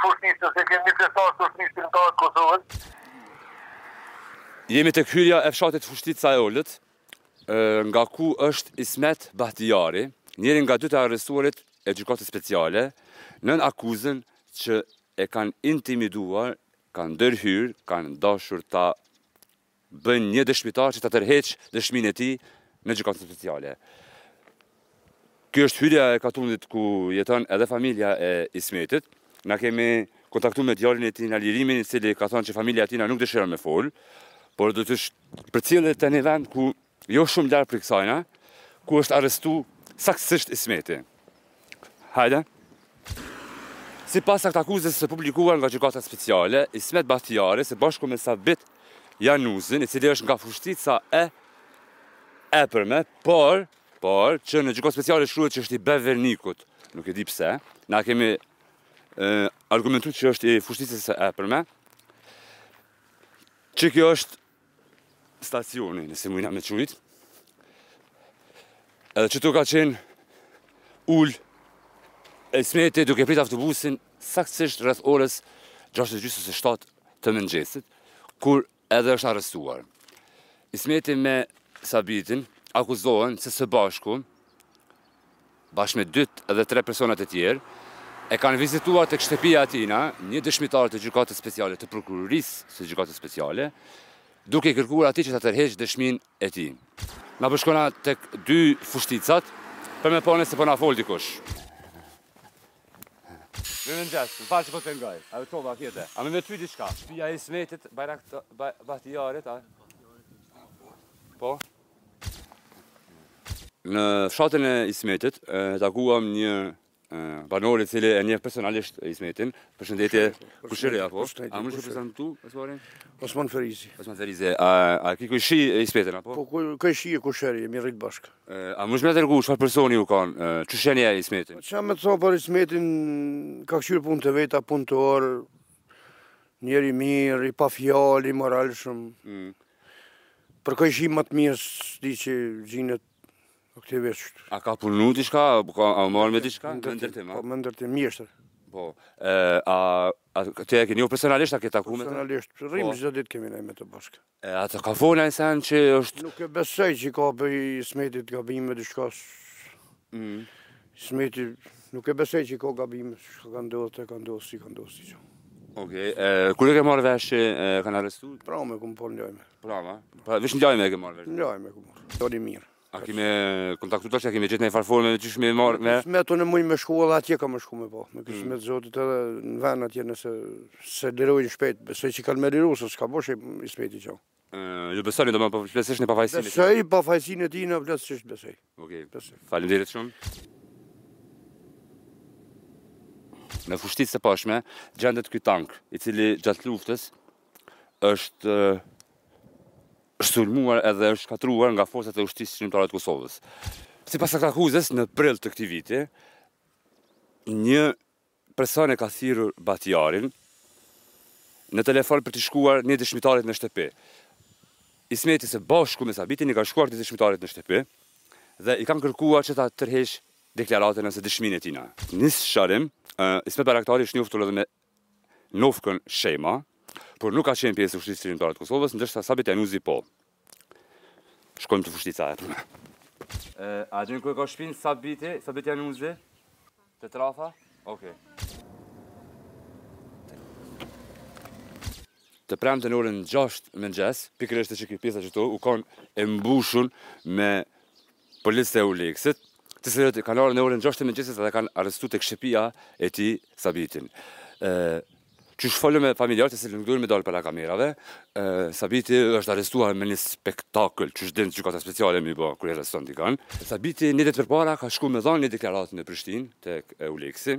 Fushnistës, e kemi festarë Fushnistën tonë të Kosovës. Jemi tek hyrja e fshatit Fushtica e Ulët, nga ku është Ismet Bahtijari, njëri nga dy të arrestuarit e Gjykatës Speciale, nën akuzën që e kanë intimiduar, kanë ndërhyrë, kanë dashur ta bëjnë një dëshmitar që ta tërheqë dëshminë e tij në gjykatë speciale. Kjo është hyrja e katundit ku jeton edhe familja e Ismetit. Na kemi kontaktu me djalin e tij, Lirimin, i cili ka thonë që familja e tijna nuk dëshiron me folë, por do të përcjellë te një vend ku Jo shumë larg prej kësajna, ku është arrestu saktësisht Ismeti. Hajde. Sipas aktakuzës së publikuar nga gjykata speciale, Ismet Bahtijari së bashku me Sabit Januzin, i cili është nga Fushtica e Epërme, por, por, që në gjykatë speciale shkruhet që është i Bevernikut, nuk e di pse, na kemi argumentu që është i Fushticës së Epërme, që kjo është stacioni, nëse muna me qujt. Edhe qëtu ka qenë ulë Ismeti duke prit autobusin saktësisht rreth orës 6 e gjysë ose 7 të mëngjesit, kur edhe është arrestuar. Ismeti me Sabitin akuzohen se së bashku bashkë me dy edhe tre persona të tjerë, e kanë vizituar tek shtëpia e tijna një dëshmitar të gjykatës speciale të prokurorisë së gjykatës speciale, duke i kërkuar atij që ta tërheqë dëshminë e tij. Na po shkojna te dy Fushticat, për me pa nëse po na fol dikush. Mirëmëngjes, më fal që po të pengoj, a dhe tova kjete, a me vetë diçka, shpia e Ismetit, bajrak të Bahtijarit, a? Po? Në fshatin e Ismetit e takuam një banor i cili e njeh personalisht Ismetin. Përshëndetje. Kushëri apo? A munesh me u prezantu, Osman? Osman Ferizi. Osman Ferizi, a a ke kushëri Ismetin apo? Po kojshi, kushëri, jemi rrit bashk. A mun me tregu çfarë personi u kanë? Qysh e njeh Ismetin? Po, Çka me thon për Ismetin? Ka kqyr punë të veta, punë të orë. Njeri i mirë, i pa fjalë, i moralshëm. Mm. Burrë ma të mirë s'di që gjindet në këtë vend. A ka punu diçka, a u marrë me diçka? Me ndërtim, a? Po, me ndërtim, mjeshtër. Po, a ti e ke njoft personalisht, a je taku me të? Personalisht, rrimë gjithë po. ditë kemi nejt me të bashkë. E a të ka folë naj sen që është... Nuk e besoj që ka për Ismetin gabim diçka... Mm. Ismeti, nuk e besoj që i ka gabime, çka ka ndodhë, të ka ndodhë, si ka ndodhë, si që. Oke, kur e ke marrë vesh që e kanë arrestu? Pramë e kam pa n'lajme. Pramë? Pra, veç n'lajme e ke marrë vesh? N'lajme e kam marrë. Të një mirë. A ki me kontaktu të që a ki me gjetë ni far forme dhe që shme marrë me? Me të mujtë me shku edhe atje kam me shku me po. Me kismet të Zotit edhe në ven atje nëse s'e lirojnë shpejt. Besoj që kanë me e liru, se s'ka bo shiç Ismeti që. Ju besoni domethënë plotësisht në pafajësinë. Besoj pafajësinë e tij, plotësisht besoj. Okej. Besoj. Faleminderit shumë. Në Fushticë të Poshtme, gjendet ky tank, i cili gjatë luftës është është sulmuar edhe është shkatërruar nga forcat e Ushtrisë Çlirimtare të Kosovës. Sipas aktakuzës, në prill të këtij viti, një Person e ka thirrur Bahtjarin në telefon për t'i shkuar një dëshmitarit në shtëpi. Ismeti së bashku me Sabitin i kanë shkuar dëshmitarit në shtëpi dhe i kanë kërkuar që ta tërheqë deklaratën ose dëshminë e tij. Një sqarim, Ismet Bahtjari është njoftur edhe me nofkën Shema, por nuk ka qenë pjesë e Ushtrisë Çlirimtare të Kosovës, ndërsa Sabit Januzi po. Shkojmë te Fushtica e Epërme. A dini ku e ka shpinë, Sabiti, Sabit Januzi? Te trafa? Oke. Të premten në orën 6 mëngjes, pikërisht qikjo pjesa qëtu, u konë e mbushun me policë të Eulexit, të cilët kanë ardhur në orën 6 të mëngjesit dhe kanë arrestu tek shtëpia e tij Sabitin. Ë Qysh folëm me familjarët të cilët nuk dojnë me dalë para kamerave. Ë Sabiti është arrestuar me një spektakël, qysh din gjykata speciale me bo kur e arreston dikan. Sabiti një ditë përpara ka shku me dhanë një deklaratë në Prishtinë tek Eulexi.